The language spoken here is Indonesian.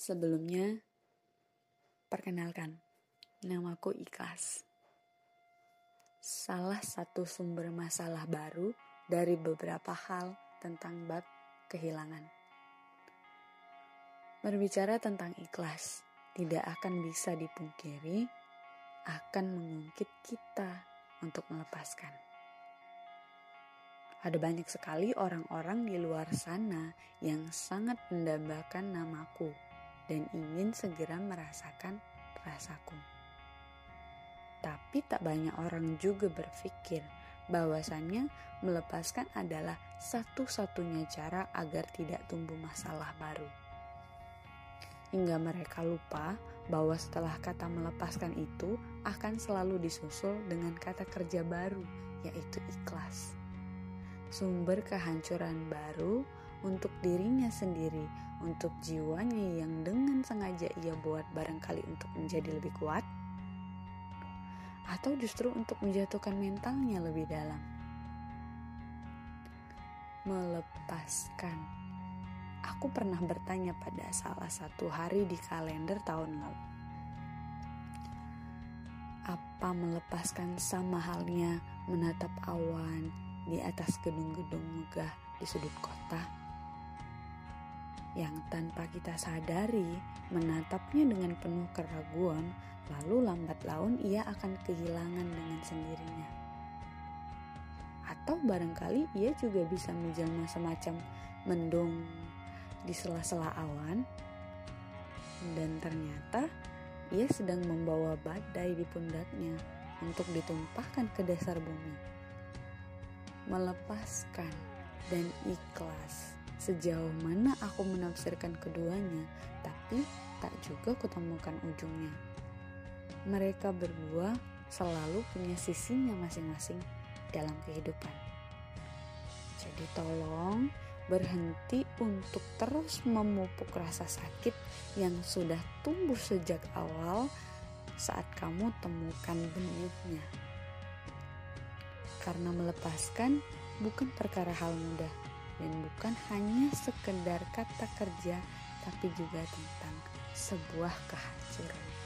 Sebelumnya, perkenalkan, namaku Ikhlas. Salah satu sumber masalah baru dari beberapa hal tentang bab kehilangan. Berbicara tentang ikhlas, tidak akan bisa dipungkiri akan mengungkit kita untuk melepaskan. Ada banyak sekali orang-orang di luar sana yang sangat mendambakan namaku dan ingin segera merasakan rasaku. Tapi tak banyak orang juga berpikir bahwasannya melepaskan adalah satu-satunya cara agar tidak tumbuh masalah baru. Hingga mereka lupa bahwa setelah kata melepaskan itu akan selalu disusul dengan kata kerja baru, yaitu ikhlas sumber kehancuran baru untuk dirinya sendiri, untuk jiwanya yang dengan sengaja ia buat barangkali untuk menjadi lebih kuat, atau justru untuk menjatuhkan mentalnya lebih dalam. Melepaskan. Aku pernah bertanya pada salah satu hari di kalender tahun lalu. Apa melepaskan sama halnya menatap awan, di atas gedung-gedung megah di sudut kota yang tanpa kita sadari menatapnya dengan penuh keraguan, lalu lambat laun ia akan kehilangan dengan sendirinya. Atau barangkali ia juga bisa menjelma semacam mendung di sela-sela awan, dan ternyata ia sedang membawa badai di pundaknya untuk ditumpahkan ke dasar bumi melepaskan, dan ikhlas. Sejauh mana aku menafsirkan keduanya, tapi tak juga kutemukan ujungnya. Mereka berdua selalu punya sisinya masing-masing dalam kehidupan. Jadi tolong berhenti untuk terus memupuk rasa sakit yang sudah tumbuh sejak awal saat kamu temukan benihnya. Karena melepaskan bukan perkara hal mudah dan bukan hanya sekedar kata kerja tapi juga tentang sebuah kehancuran.